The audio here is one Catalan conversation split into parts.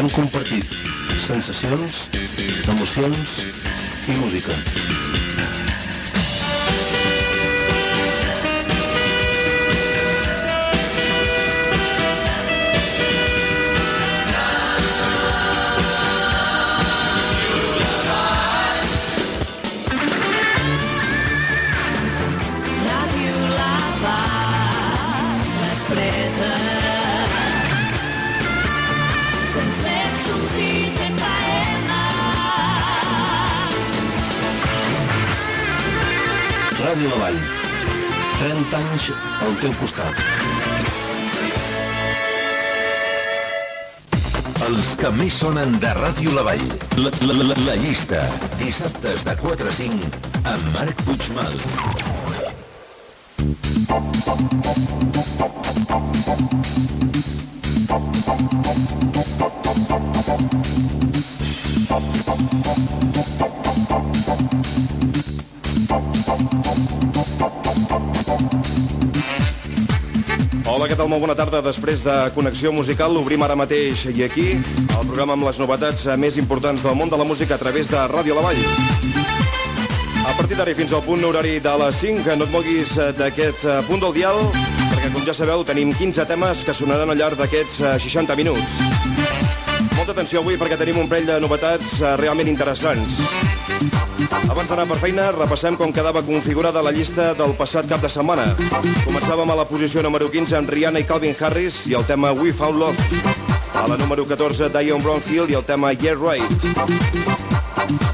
Hem compartit sensacions, emocions i música. 30 anys al teu costat. Els que més sonen de Ràdio La Vall. La, la, la, la llista. Dissabtes de 4 a 5 amb Marc Puigmal. Hola, què Molt bona tarda. Després de Connexió Musical, l'obrim ara mateix i aquí el programa amb les novetats eh, més importants del món de la música a través de Ràdio La Vall. A partir d'ara fins al punt horari de les 5, no et moguis eh, d'aquest eh, punt del dial, perquè, com ja sabeu, tenim 15 temes que sonaran al llarg d'aquests eh, 60 minuts. Molta atenció avui perquè tenim un parell de novetats eh, realment interessants. Abans d'anar per feina, repassem com quedava configurada la llista del passat cap de setmana. Començàvem a la posició número 15 amb Rihanna i Calvin Harris i el tema We Found Love. A la número 14, Dion Brownfield i el tema Yeah Right.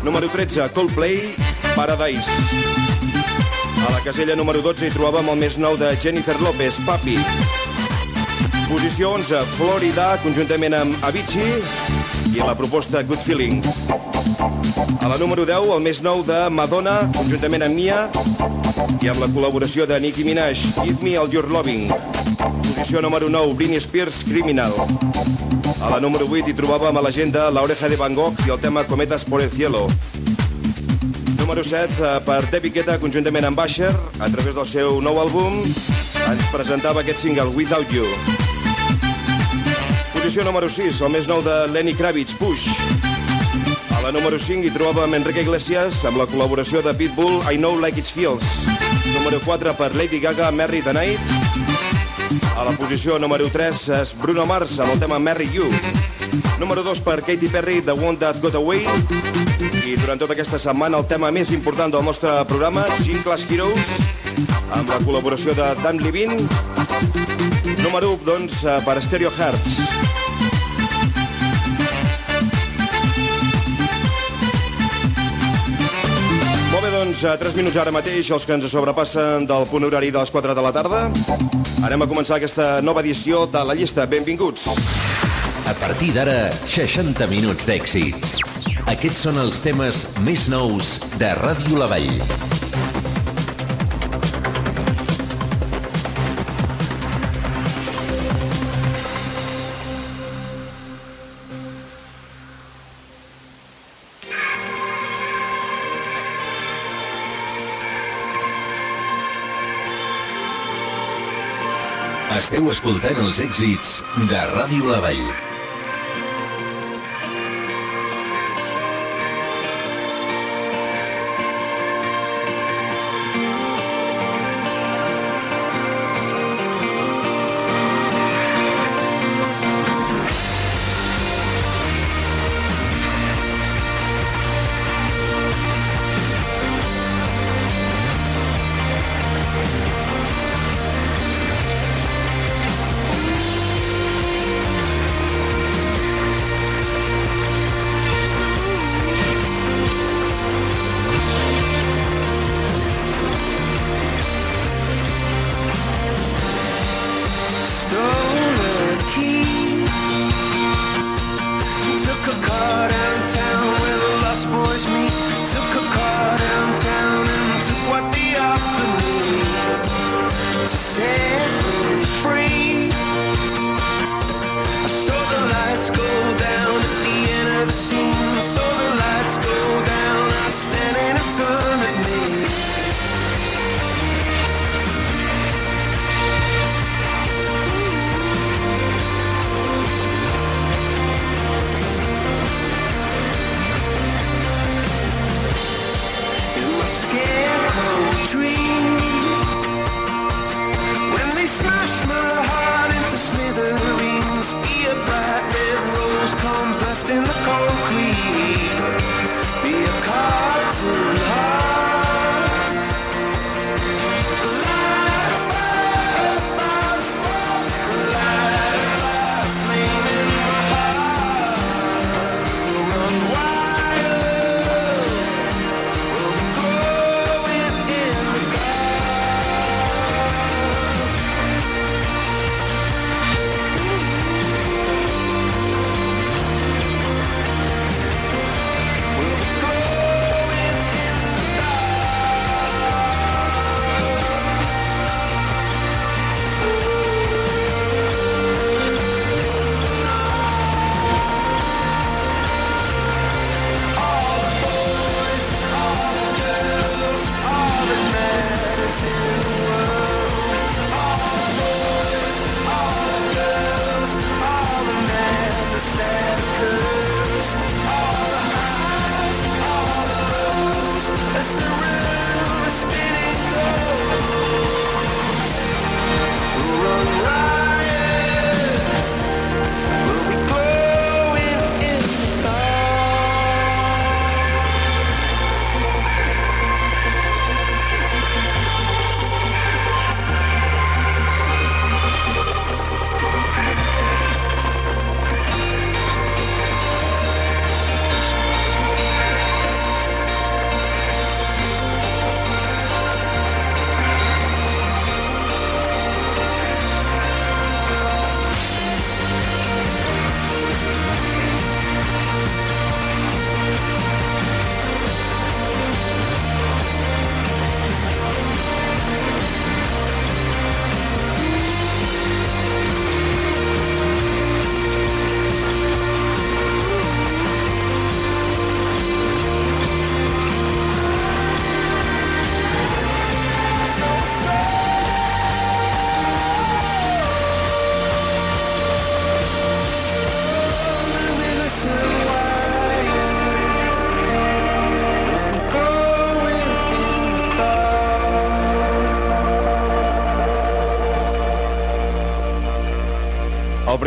Número 13, Coldplay, Paradise. A la casella número 12 hi trobàvem el més nou de Jennifer Lopez, Papi. Posició 11, Florida, conjuntament amb Avicii i la proposta Good Feeling. A la número 10, el més nou de Madonna, conjuntament amb Mia i amb la col·laboració de Nicki Minaj, Give Me All Your Loving. Posició número 9, Britney Spears, Criminal. A la número 8 hi trobàvem a l'agenda La Oreja de Van Gogh i el tema Cometas por el Cielo. Número 7, eh, per David Guetta, conjuntament amb Basher, a través del seu nou àlbum, ens presentava aquest single, Without You. Posició número 6, el més nou de Lenny Kravitz, Push. A la número 5 hi trobàvem Enrique Iglesias amb la col·laboració de Pitbull, I Know Like It Feels. Número 4 per Lady Gaga, Marry the Night. A la posició número 3 és Bruno Mars amb el tema Marry You. Número 2 per Katy Perry, The One That Got Away. I durant tota aquesta setmana el tema més important del nostre programa, Gin Class Heroes, amb la col·laboració de Dan Levine. Número 1, doncs, eh, per Stereo Hearts. Doncs, a 3 minuts ara mateix, els que ens sobrepassen del punt horari de les 4 de la tarda. Anem a començar aquesta nova edició de la llista. Benvinguts. A partir d'ara, 60 minuts d'èxits. Aquests són els temes més nous de Ràdio La Vall. Esteu escoltant els èxits de Ràdio La Vall.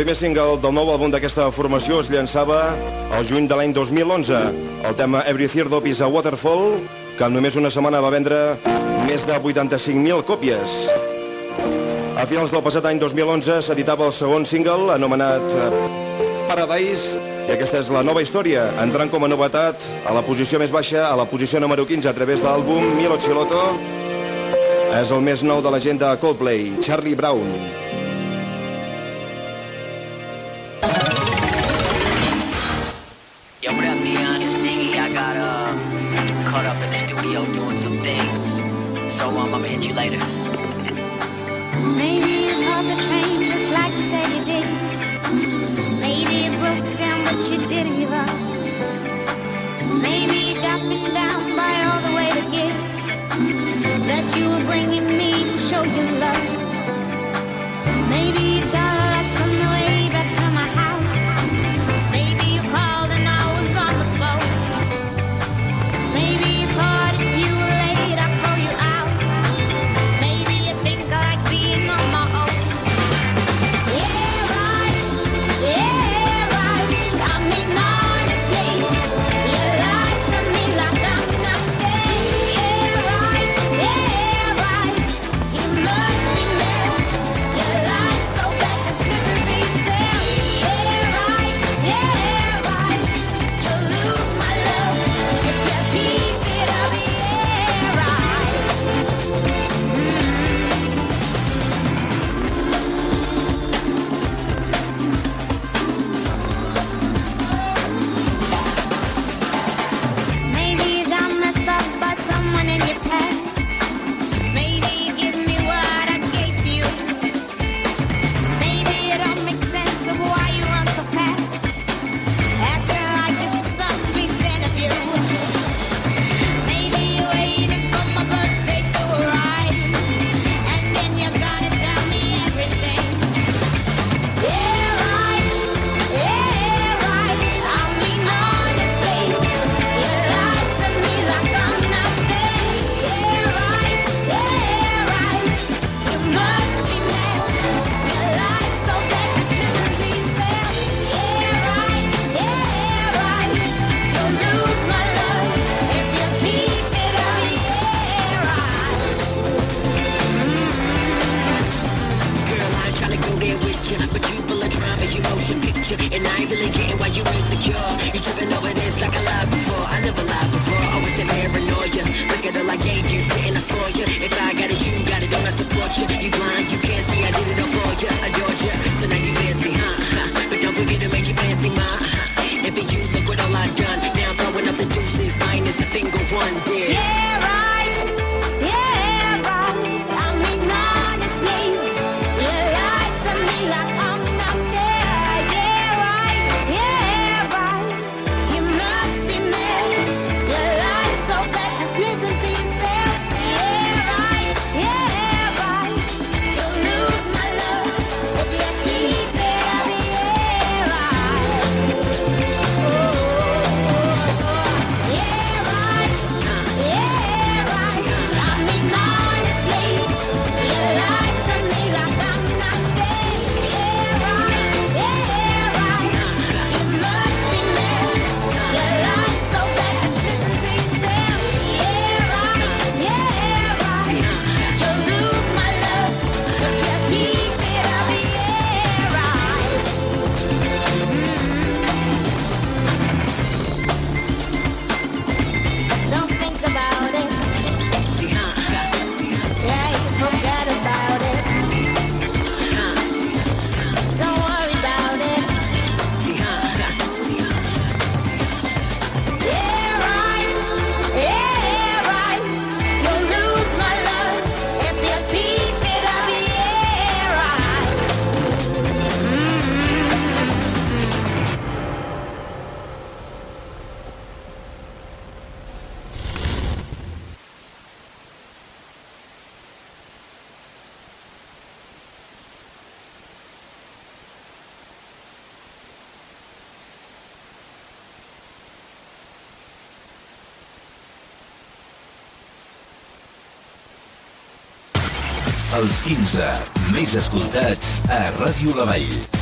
primer single del nou àlbum d'aquesta formació es llançava el juny de l'any 2011. El tema Every Thirdop is a Waterfall, que en només una setmana va vendre més de 85.000 còpies. A finals del passat any 2011 s'editava el segon single, anomenat Paradise, i aquesta és la nova història, entrant com a novetat a la posició més baixa, a la posició número 15, a través de l'àlbum Milo Chiloto, és el més nou de l'agenda Coldplay, Charlie Brown. one day. més escoltats a Ràdio La Vall.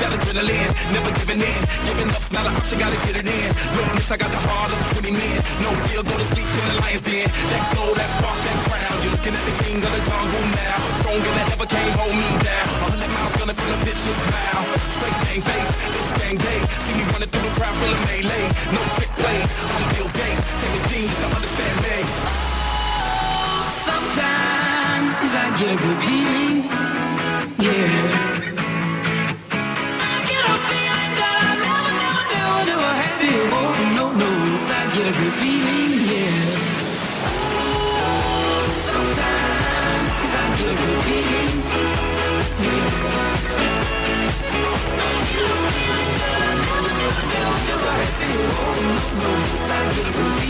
That adrenaline, never giving in. Giving up's not an option, gotta get it in. Witness, I got the heart of 20 men. No fear, go to sleep in the lion's den. That glow, that spark, that crown. You're looking at the king of the jungle now. Stronger than ever, can't hold me down. A hundred miles gunning from the bitch's mouth. Straight gang face, this gang day. See me running through the crowd full of melee. No quick play, I'm Bill Gates. Take a genius to understand me. Sometimes I get a good feeling, yeah. Before. No, no,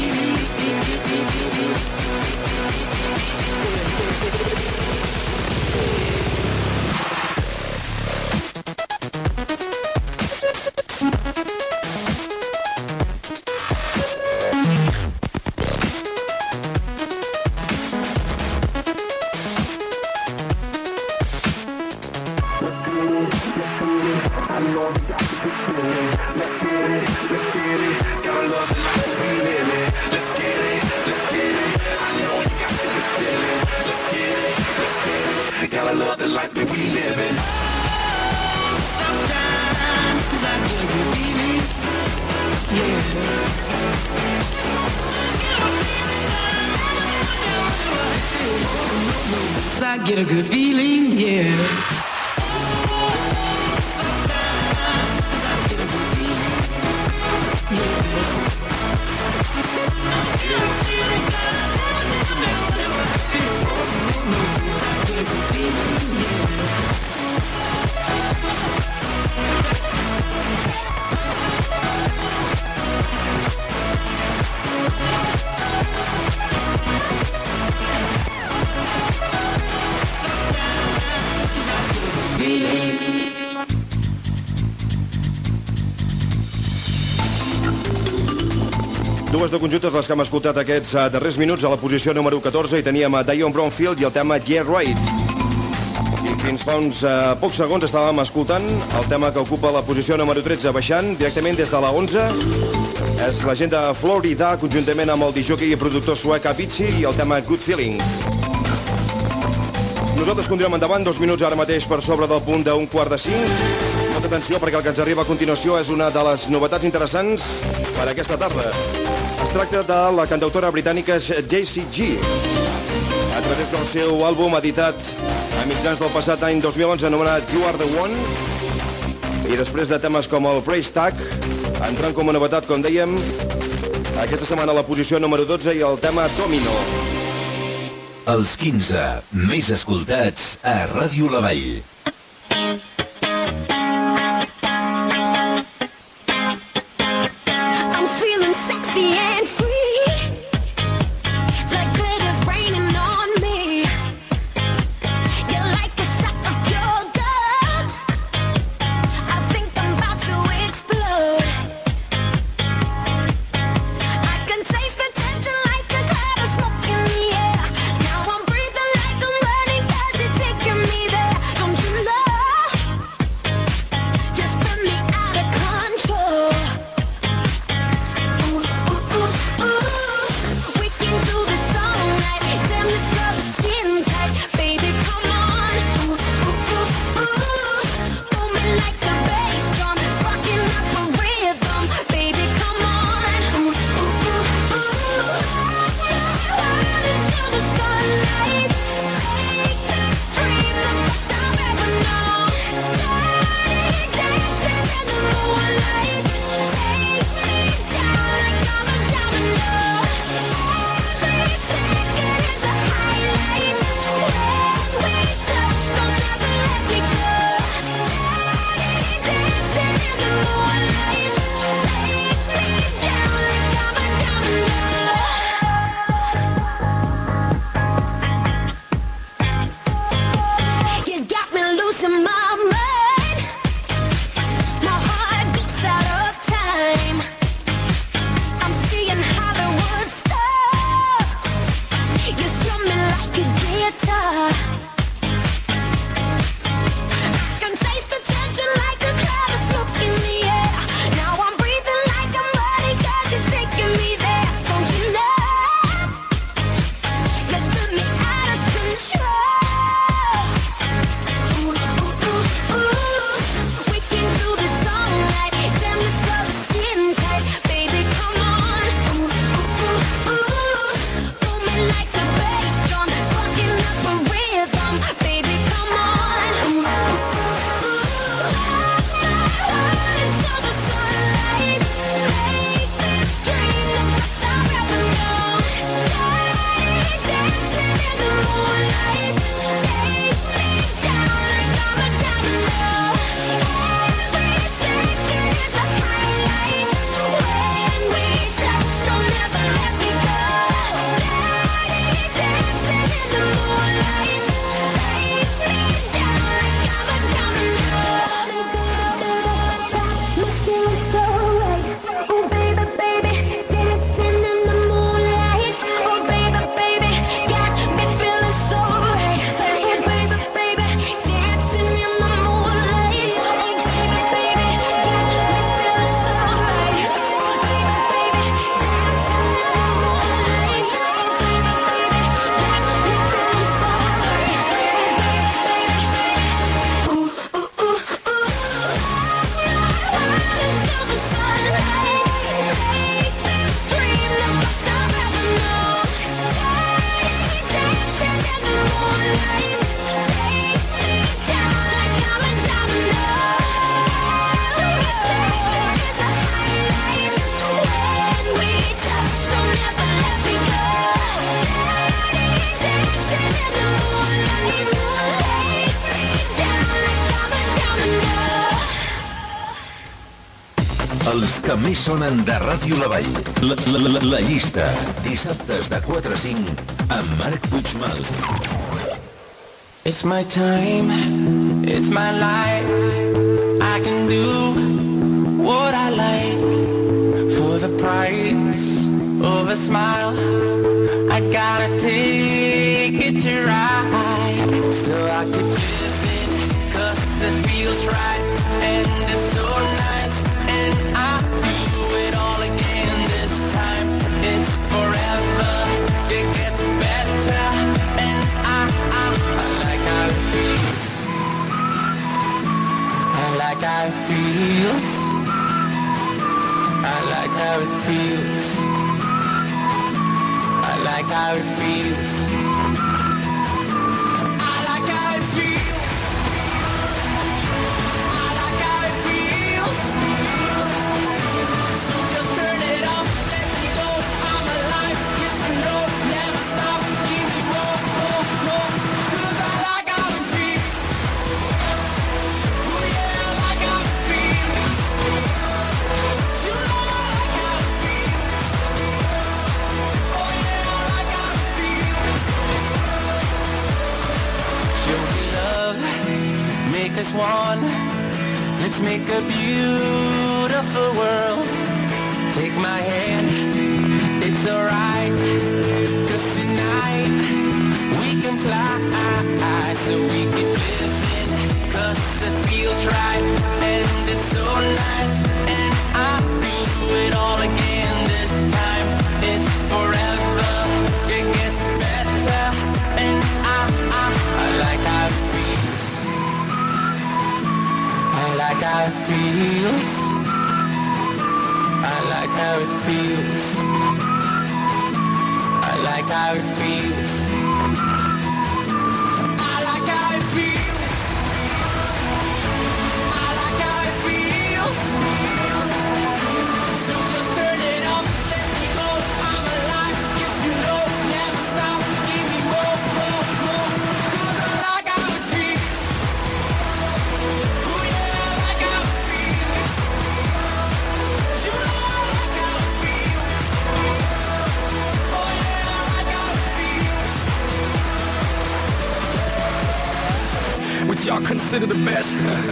de conjuntes les que hem escoltat aquests eh, darrers minuts a la posició número 14 i teníem a Dion Brownfield i el tema Yeah Right. I fins fa uns uh, pocs segons estàvem escoltant el tema que ocupa la posició número 13 baixant directament des de la 11. És la gent de Florida, conjuntament amb el disjockey i productor suec Avicii i el tema Good Feeling. Nosaltres continuem endavant, dos minuts ara mateix per sobre del punt d'un quart de cinc. Molta atenció perquè el que ens arriba a continuació és una de les novetats interessants per aquesta tarda. Es tracta de la cantautora britànica JCG. A través del seu àlbum editat a mitjans del passat any 2011 anomenat You Are The One i després de temes com el Praise Tag, entrant com a novetat, com dèiem, aquesta setmana la posició número 12 i el tema Domino. Els 15 més escoltats a Ràdio La Vall. Sonen de Ràdio La Vall. La, la, la, la llista. Dissabtes de 4 a 5 amb Marc Puigmal. It's my time, it's my life. I can do what I like for the price of a smile. I gotta take it to ride so I could live it cause it feels right and it's so feels. I like how it feels. I like how it feels. Make one. Let's make a beautiful world. Take my hand, it's alright. Cause tonight we can fly so we can live it. Cause it feels right and it's so nice. And I do it all again like how it feels. I like how it feels. I like how it feels.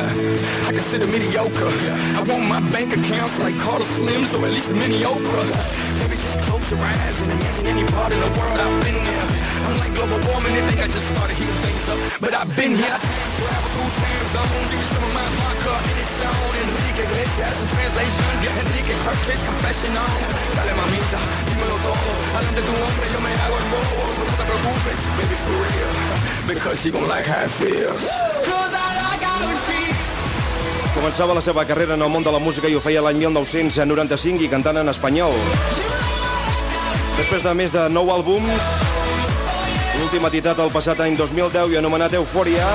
I consider mediocre. I want my bank accounts like Carter Slims or at least mini Oprah. Maybe just close your eyes and imagine any part of the world I've been there. Unlike global warming, they think I just started heating things up. But I've been here. Travel through time zones. Give me some of my vodka and it's on. Enrique Iglesias in translation. Enrique Church's confession on. Dale mamita, dímelo todo. Adelante tu hombre, yo me hago el bobo. No te preocupes, baby, for real. Because you gon' like how it feels. Començava la seva carrera en el món de la música i ho feia l'any 1995 i cantant en espanyol. Després de més de 9 àlbums, l'últim editat el passat any 2010 i anomenat Eufòria,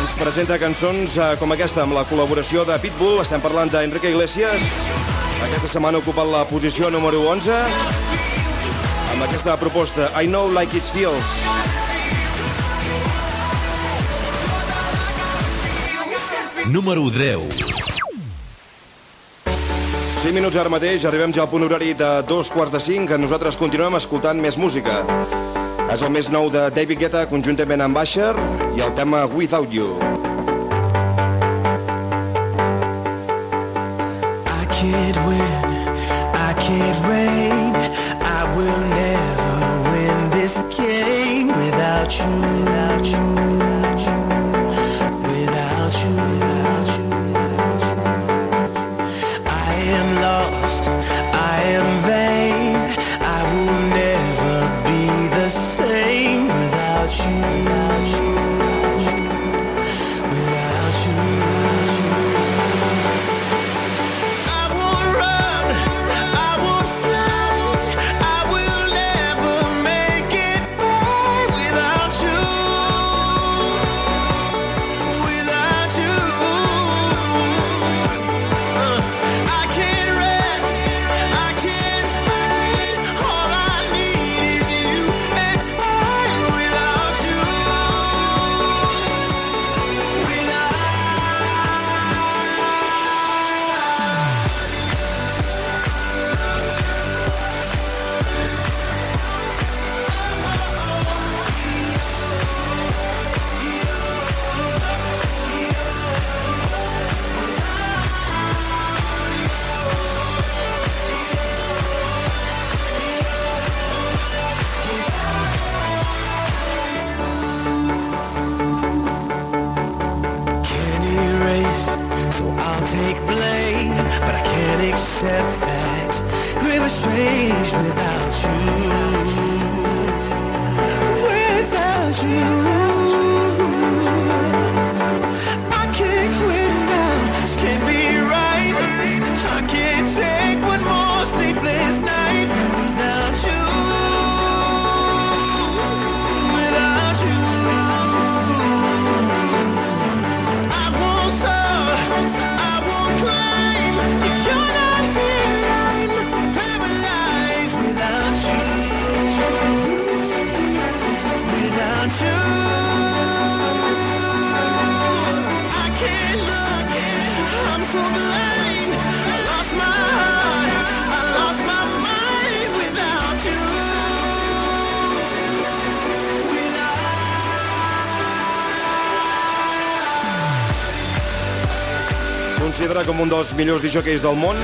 ens presenta cançons eh, com aquesta amb la col·laboració de Pitbull. Estem parlant d'Enrique Iglesias. Aquesta setmana ha ocupat la posició número 11 amb aquesta proposta I Know Like It Feels. Número 10. 5 minuts ara mateix, arribem ja al punt horari de dos quarts de cinc, que nosaltres continuem escoltant més música. És el més nou de David Guetta, conjuntament amb Asher, i el tema Without You. I can't win, I can't reign. I will never win this game without you, without you, com un dels millors disjockeys del món,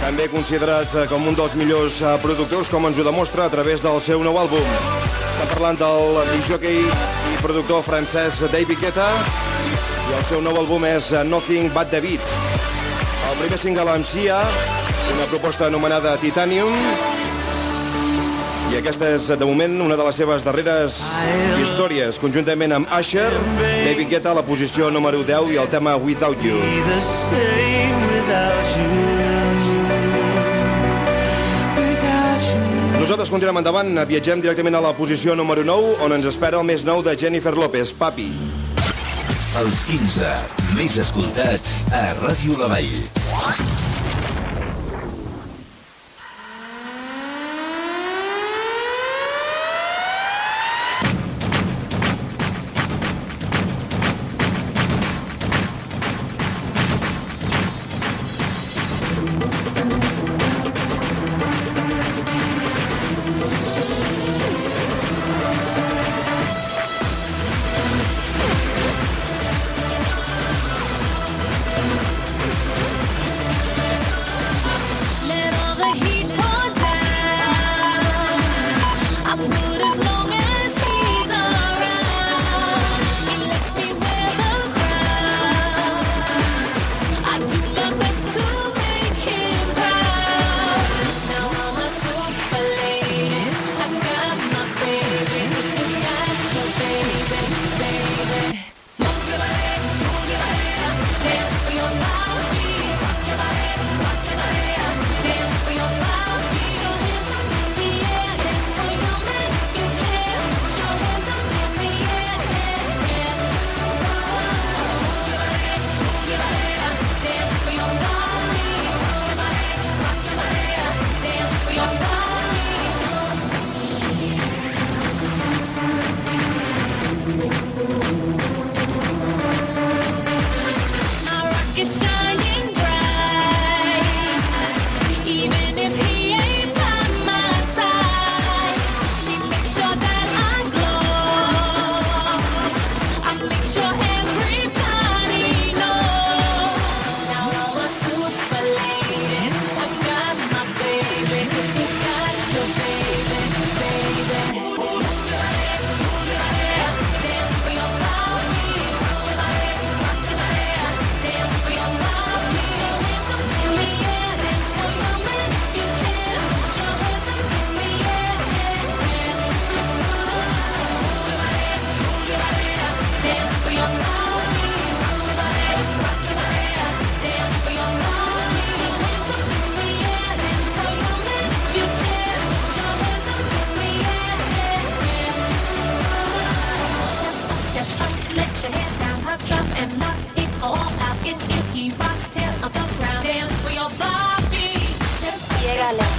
també considerat eh, com un dels millors eh, productors, com ens ho demostra a través del seu nou àlbum. Estem parlant del disjockey i productor francès David Guetta, i el seu nou àlbum és eh, Nothing But The Beat. El primer single amb Sia, una proposta anomenada Titanium, i aquesta és, de moment, una de les seves darreres històries, conjuntament amb Asher, David Guetta a la posició número 10 i el tema Without You. Nosaltres continuem endavant, viatgem directament a la posició número 9, on ens espera el més nou de Jennifer López, Papi. Els 15 més escoltats a Ràdio La Vall.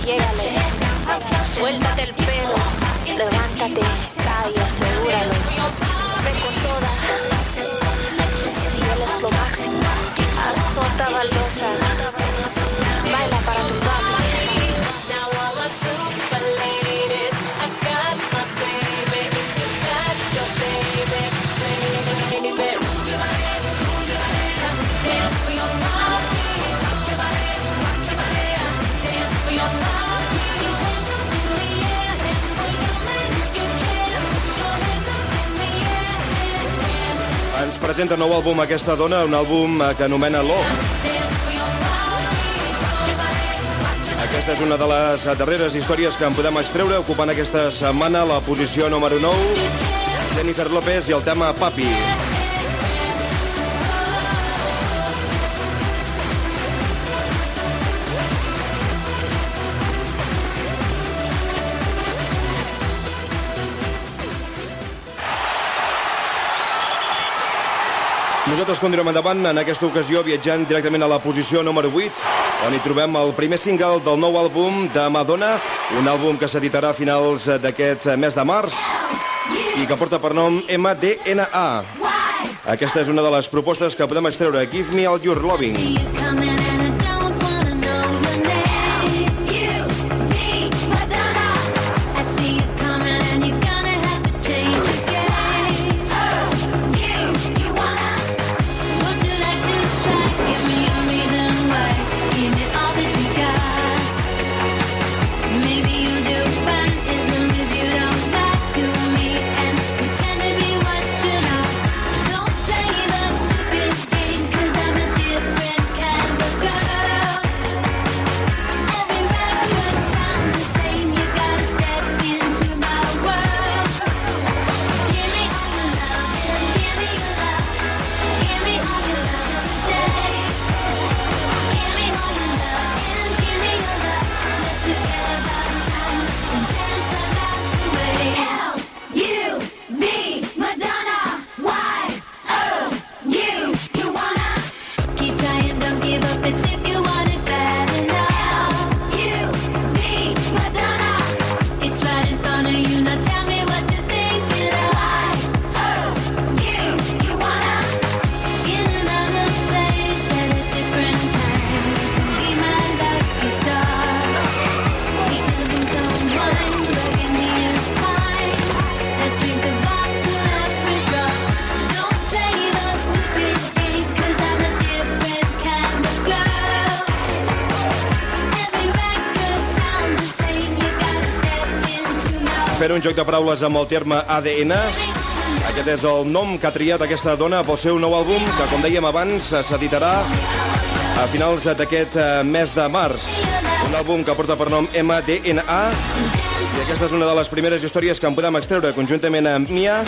llégale, suéltate el pelo, levántate, calla, asegúralo, ve con toda, si es lo máximo, azota baldosa, baila para tu presenta nou àlbum aquesta dona, un àlbum eh, que anomena Lo. Aquesta és una de les darreres històries que en podem extreure, ocupant aquesta setmana la posició número 9, Jennifer López i el tema Papi. Papi. Nosaltres continuem endavant, en aquesta ocasió viatjant directament a la posició número 8, on hi trobem el primer single del nou àlbum de Madonna, un àlbum que s'editarà a finals d'aquest mes de març i que porta per nom MDNA. Aquesta és una de les propostes que podem extreure. Give me all your loving. Un joc de paraules amb el terme ADN. Aquest és el nom que ha triat aquesta dona pel seu nou àlbum, que, com dèiem abans, s'editarà a finals d'aquest eh, mes de març. Un àlbum que porta per nom MDNA, i aquesta és una de les primeres històries que en podem extreure conjuntament amb Mia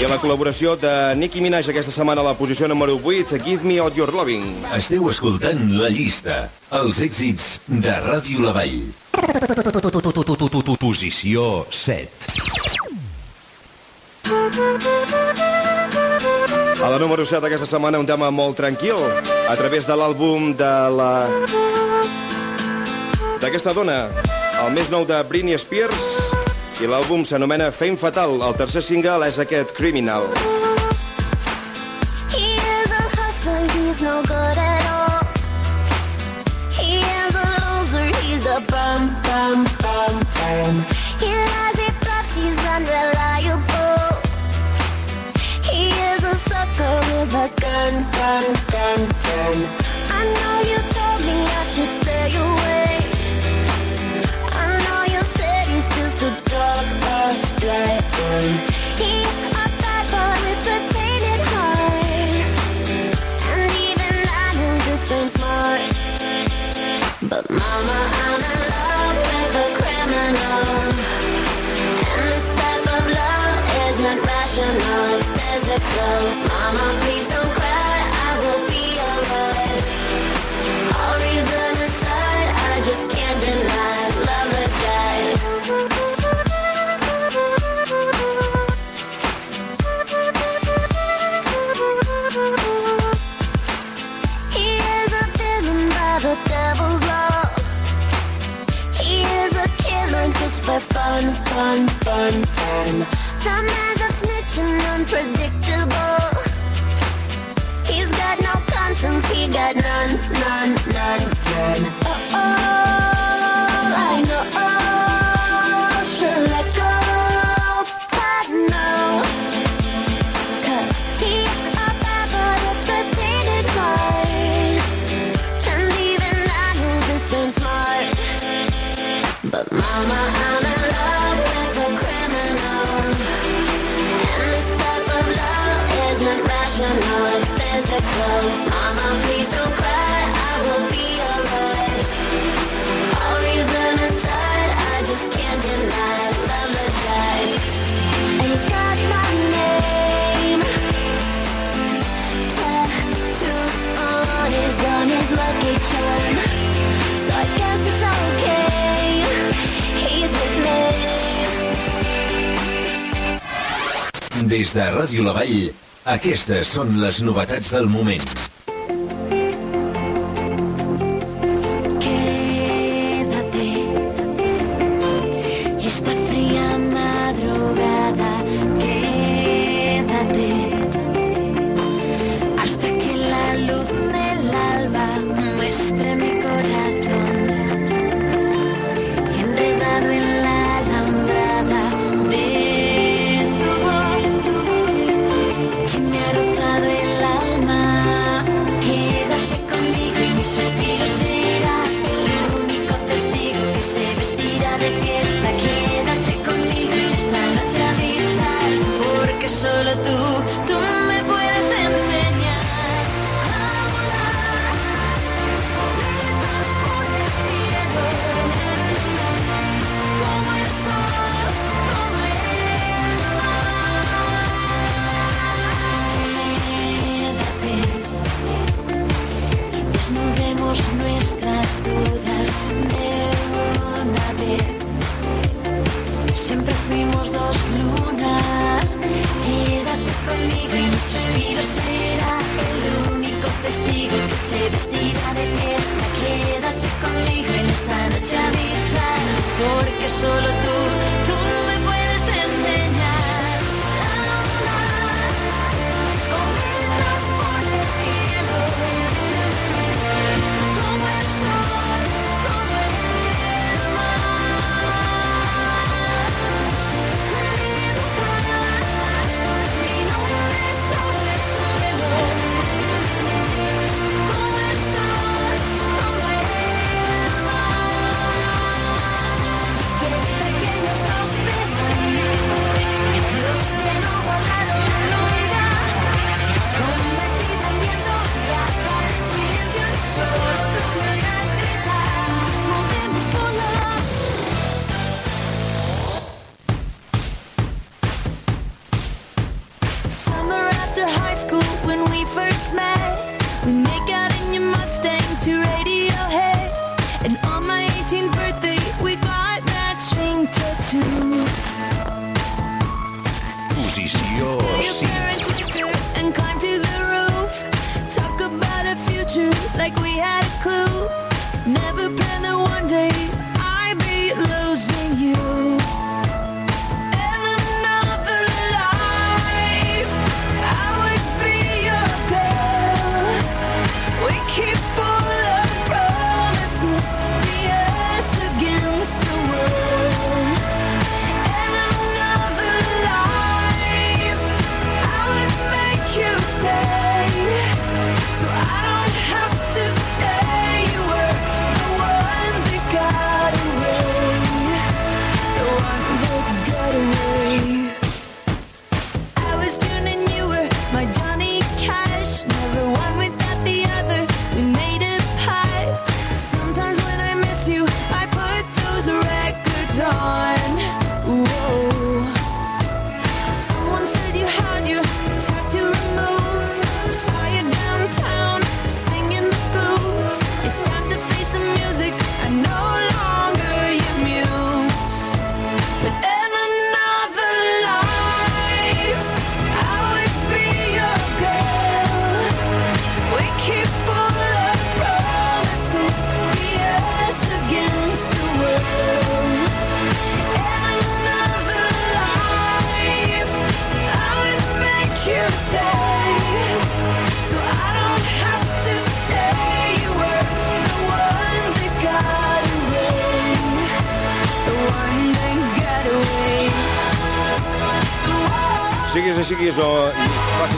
i la col·laboració de Nicki Minaj aquesta setmana a la posició número 8, Give Me All Your Loving. Esteu escoltant la llista. Els èxits de Ràdio La Vall. Posició 7. A la número 7 aquesta setmana un tema molt tranquil a través de l'àlbum de la... d'aquesta dona, el més nou de Britney Spears i l'àlbum s'anomena Fame Fatal. El tercer single és aquest Criminal. He gun, gun, gun, gun. I know you told me I should stay away. I know you said he's just a dog, a stray. He's a bad boy with a tainted heart. And even I know this ain't smart. But mama, I'm in love with a criminal. And this type of love isn't rational, it's physical. Mama, please fun, fun, fun, man's a snitch and unpredictable. He's got no conscience, he got none, none, none, none. Oh, I know. Oh, Should let go, but no. 'Cause he's a bad boy with a tainted heart. And even I smart. But mama, I'm Des de Ràdio La Vall, aquestes són les novetats del moment.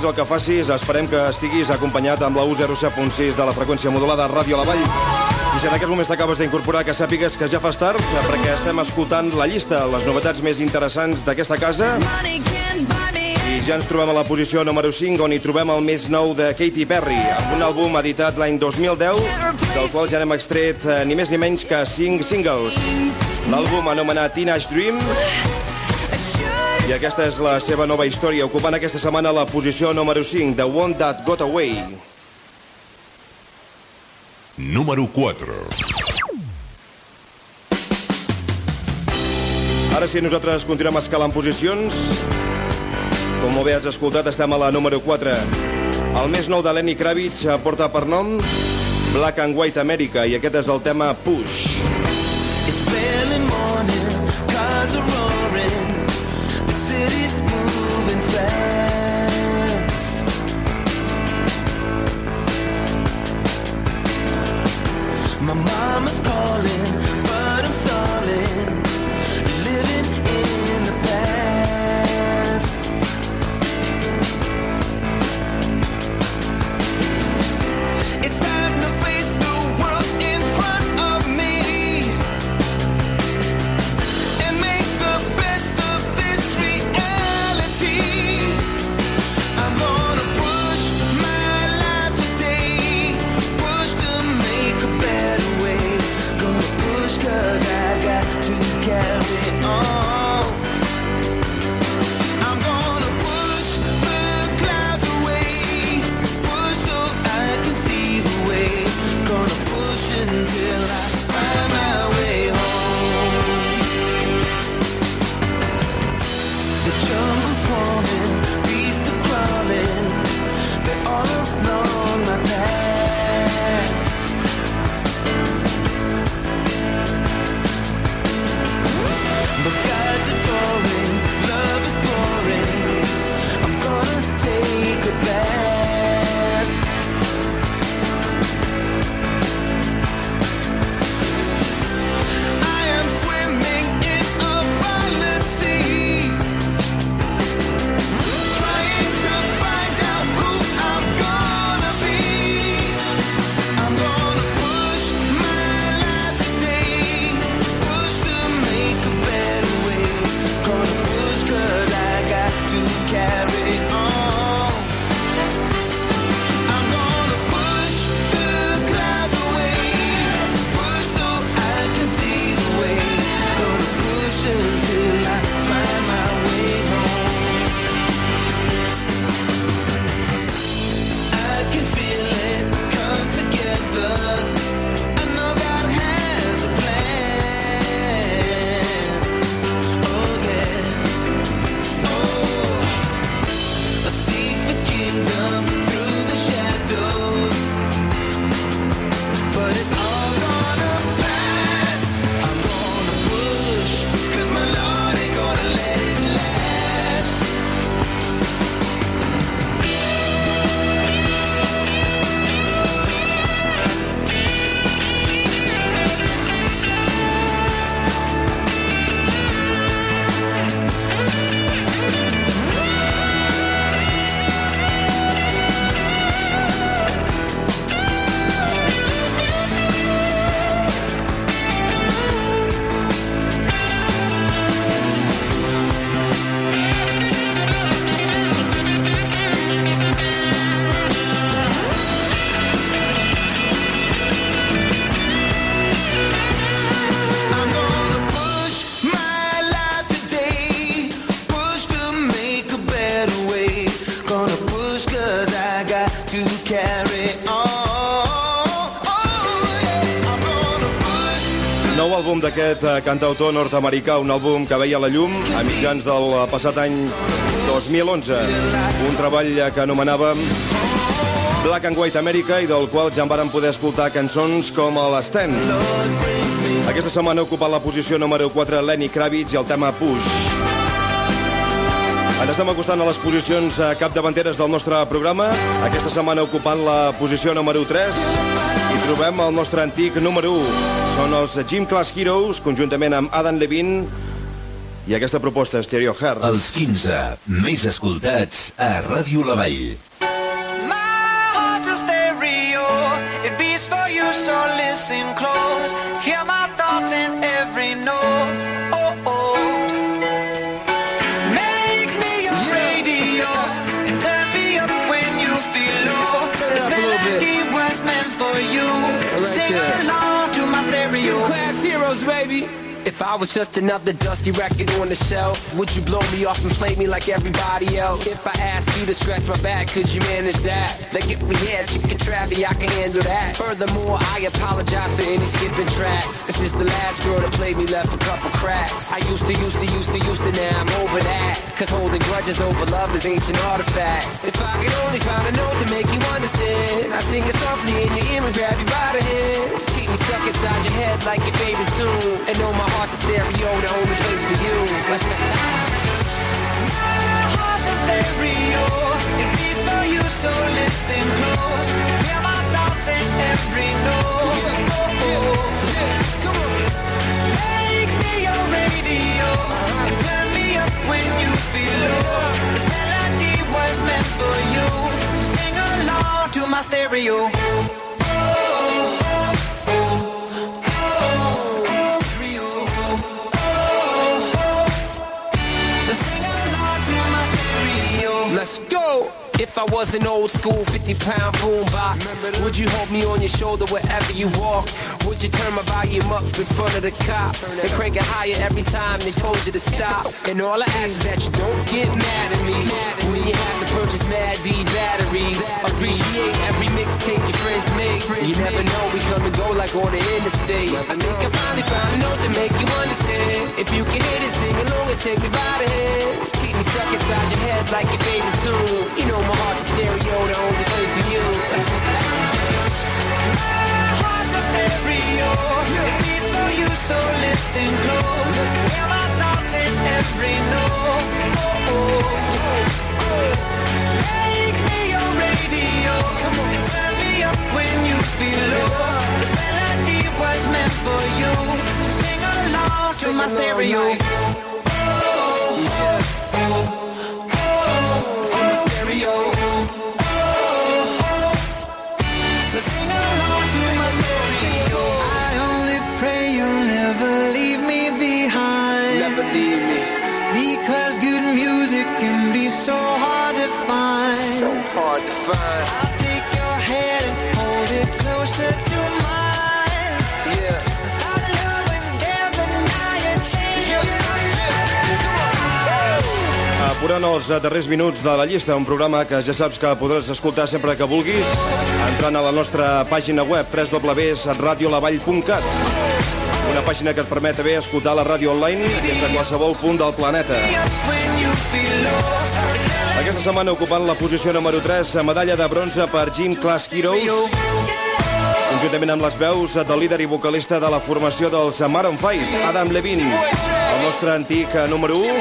facis el que facis, esperem que estiguis acompanyat amb la U07.6 de la freqüència modulada Ràdio La Vall. I si en aquests moments t'acabes d'incorporar, que sàpigues que ja fas tard, perquè estem escoltant la llista, les novetats més interessants d'aquesta casa. I ja ens trobem a la posició número 5, on hi trobem el més nou de Katy Perry, amb un àlbum editat l'any 2010, del qual ja n'hem extret eh, ni més ni menys que 5 singles. L'àlbum anomenat Teenage Dream i aquesta és la seva nova història, ocupant aquesta setmana la posició número 5, The One That Got Away. Número 4. Ara sí, nosaltres continuem escalant posicions. Com bé has escoltat, estem a la número 4. El més nou de Lenny Kravitz porta per nom Black and White America i aquest és el tema Push. It's àlbum d'aquest eh, cantautor nord-americà, un àlbum que veia la llum a mitjans del eh, passat any 2011. Un treball eh, que anomenàvem Black and White America i del qual ja en varen poder escoltar cançons com l'Sten. Aquesta setmana ha ocupat la posició número 4 Lenny Kravitz i el tema Push. Ens estem acostant a les posicions capdavanteres del nostre programa. Aquesta setmana ocupant la posició número 3 i trobem el nostre antic número 1. Són els Gym Class Heroes, conjuntament amb Adam Levine i aquesta proposta, Stereo Heart. Els 15 més escoltats a Ràdio La Vall. My heart's a stereo. It beats for you, so listen close. If I was just another dusty record on the shelf, would you blow me off and play me like everybody else? If I asked you to scratch my back, could you manage that? Like if we had chicken travy, I can handle that. Furthermore, I apologize for any skipping tracks. This is the last girl that played me left a couple cracks. I used to, used to, used to, used to, now I'm over that. Cause holding grudges over love is ancient artifacts. If I could only find a note to make you understand, I sing it softly in your ear and grab you by the hands. Keep me stuck inside your head like your favorite tune. And know my heart's stereo, the only place for you. heart's a stereo. It beats for you, so listen close. Hear my thoughts in every note. Make me your radio and turn me up when you feel low. This melody was meant for you, so sing along to my stereo. If I was an old school 50 pound boombox, would you hold me on your shoulder wherever you walk? Would you turn my volume up in front of the cops and crank it higher every time they told you to stop? And all I ask is that you don't get mad at me when you have to purchase Mad D batteries. Appreciate every mixtape your friends make. You never know, we come and go like on the interstate. I think I finally found a note to make you understand. If you can hit it, sing along and take me by the hands. Keep me stuck inside your head like your favorite tune. You know my heart's stereo, the only place for you. my heart's a stereo. It beats for you, so listen close. Hear my thoughts in every note. Make me your radio. And turn me up when you feel low. This melody was meant for you. So sing along to my stereo. To Apurant els darrers minuts de la llista, un programa que ja saps que podràs escoltar sempre que vulguis, entrant a la nostra pàgina web www.radiolavall.cat una pàgina que et permet haver escoltar la ràdio online des de qualsevol punt del planeta. Aquesta setmana ocupant la posició número 3, medalla de bronze per Jim Class Heroes, conjuntament amb les veus del líder i vocalista de la formació dels Maroon 5, Adam Levine, el nostre antic número 1.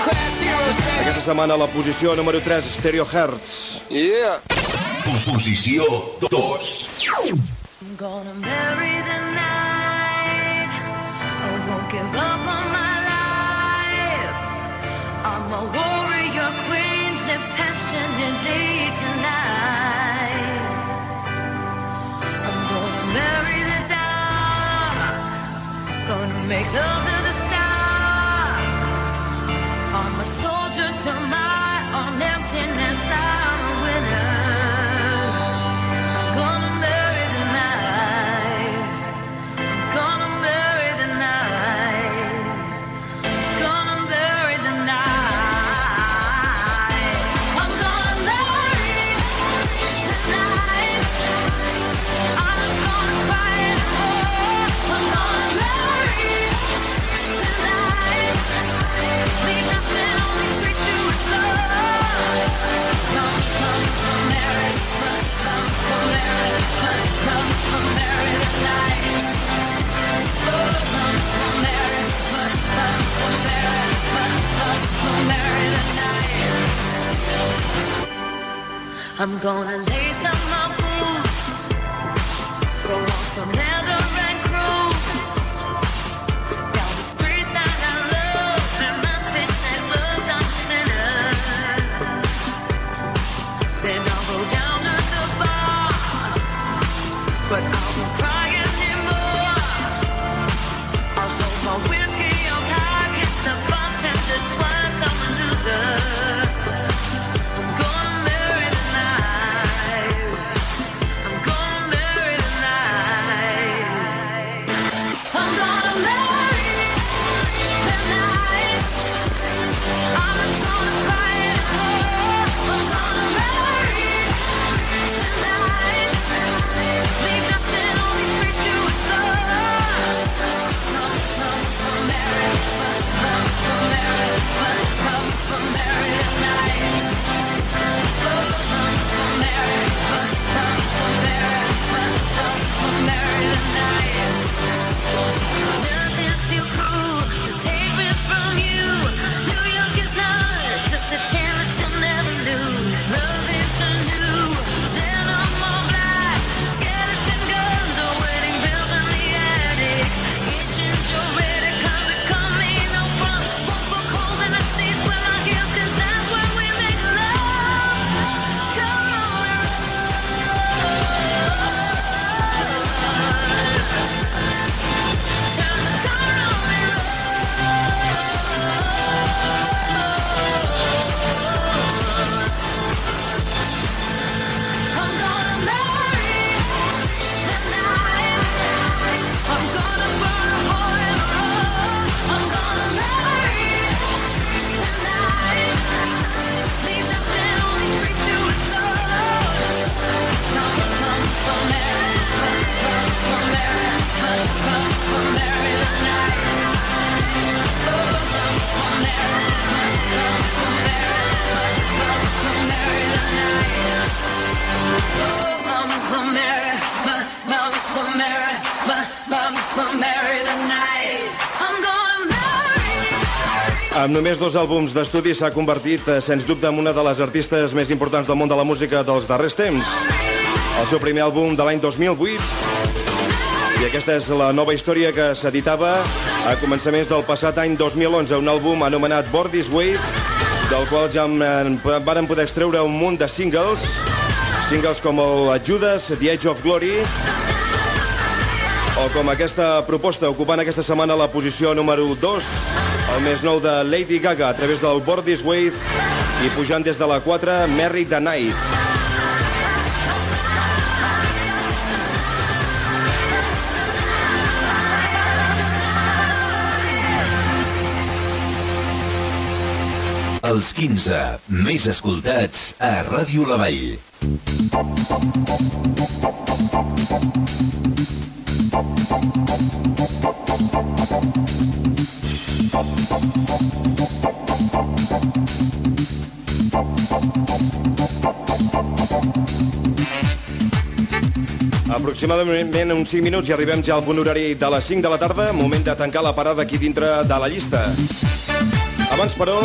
Aquesta setmana a la posició número 3, Stereo Hertz. Yeah. Posició 2. I'm gonna marry the night. I won't give up on my life. I'm a warrior make love I'm gonna lace Amb només dos àlbums d'estudi s'ha convertit, eh, sens dubte, en una de les artistes més importants del món de la música dels darrers temps. El seu primer àlbum de l'any 2008 i aquesta és la nova història que s'editava a començaments del passat any 2011, un àlbum anomenat Born This Way, del qual ja en varen poder extreure un munt de singles, singles com el Judas, The Age of Glory, o com aquesta proposta ocupant aquesta setmana la posició número 2, el més nou de Lady Gaga a través del Board This Way i pujant des de la 4, Merry the Night. Els 15 més escoltats a Ràdio La Vall. Aproximadament uns 5 minuts i arribem ja al punt horari de les 5 de la tarda, moment de tancar la parada aquí dintre de la llista. Abans, però,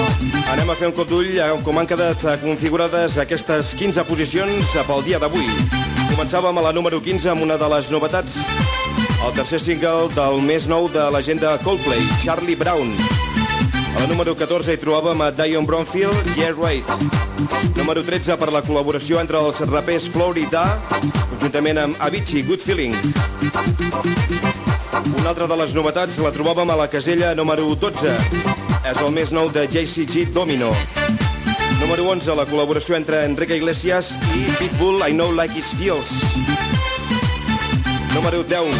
anem a fer un cop d'ull com han quedat configurades aquestes 15 posicions pel dia d'avui. Començàvem a la número 15 amb una de les novetats, el tercer single del més nou de l'agenda Coldplay, Charlie Brown. A la número 14 hi trobàvem a Dion Bromfield, Yeah Right. Número 13 per la col·laboració entre els rapers Florida, conjuntament amb Avicii, Good Feeling. Una altra de les novetats la trobàvem a la casella número 12. És el més nou de JCG Domino. Número 11, la col·laboració entre Enrique Iglesias i Pitbull, I Know Like It Feels. Número 10,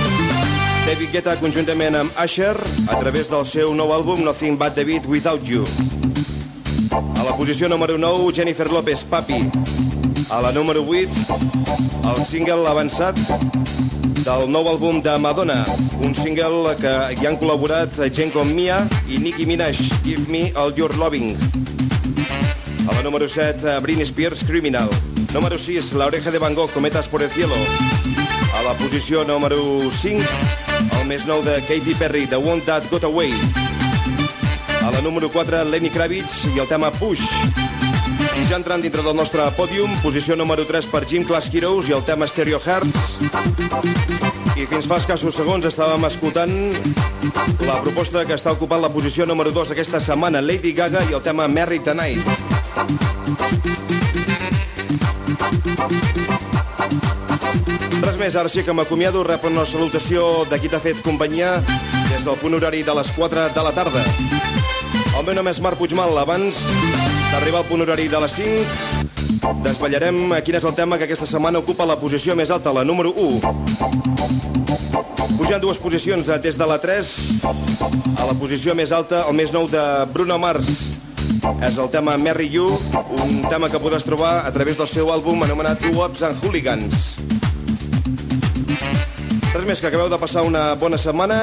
David Guetta conjuntament amb Usher a través del seu nou àlbum Nothing But The Beat Without You. A la posició número 9, Jennifer López, Papi. A la número 8, el single avançat del nou àlbum de Madonna, un single que hi han col·laborat gent com Mia i Nicki Minaj, Give Me All Your Loving. A la número 7, Britney Spears, Criminal. Número 6, La Oreja de Van Gogh, Cometas por el Cielo. La posició número 5, el més nou de Katy Perry, The One That Got Away. A la número 4, Lenny Kravitz i el tema Push. I ja entrant dintre del nostre pòdium, posició número 3 per Jim Class Heroes i el tema Stereo Hearts. I fins fa escassos segons estàvem escoltant la proposta que està ocupant la posició número 2 aquesta setmana, Lady Gaga i el tema Merry Tonight. Res més, ara sí que m'acomiado, rep una salutació de qui t'ha fet companyia des del punt horari de les 4 de la tarda. El meu nom és Marc Puigmal. Abans d'arribar al punt horari de les 5, desvetllarem quin és el tema que aquesta setmana ocupa la posició més alta, la número 1. Pujant dues posicions eh, des de la 3 a la posició més alta, el més nou de Bruno Mars. És el tema Merry You, un tema que podràs trobar a través del seu àlbum anomenat Ups and Hooligans. Més, que acabeu de passar una bona setmana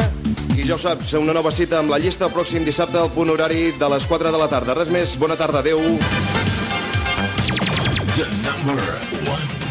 i ja ho saps, una nova cita amb la llista el pròxim dissabte al punt horari de les 4 de la tarda. Res més, bona tarda, adeu. The number one.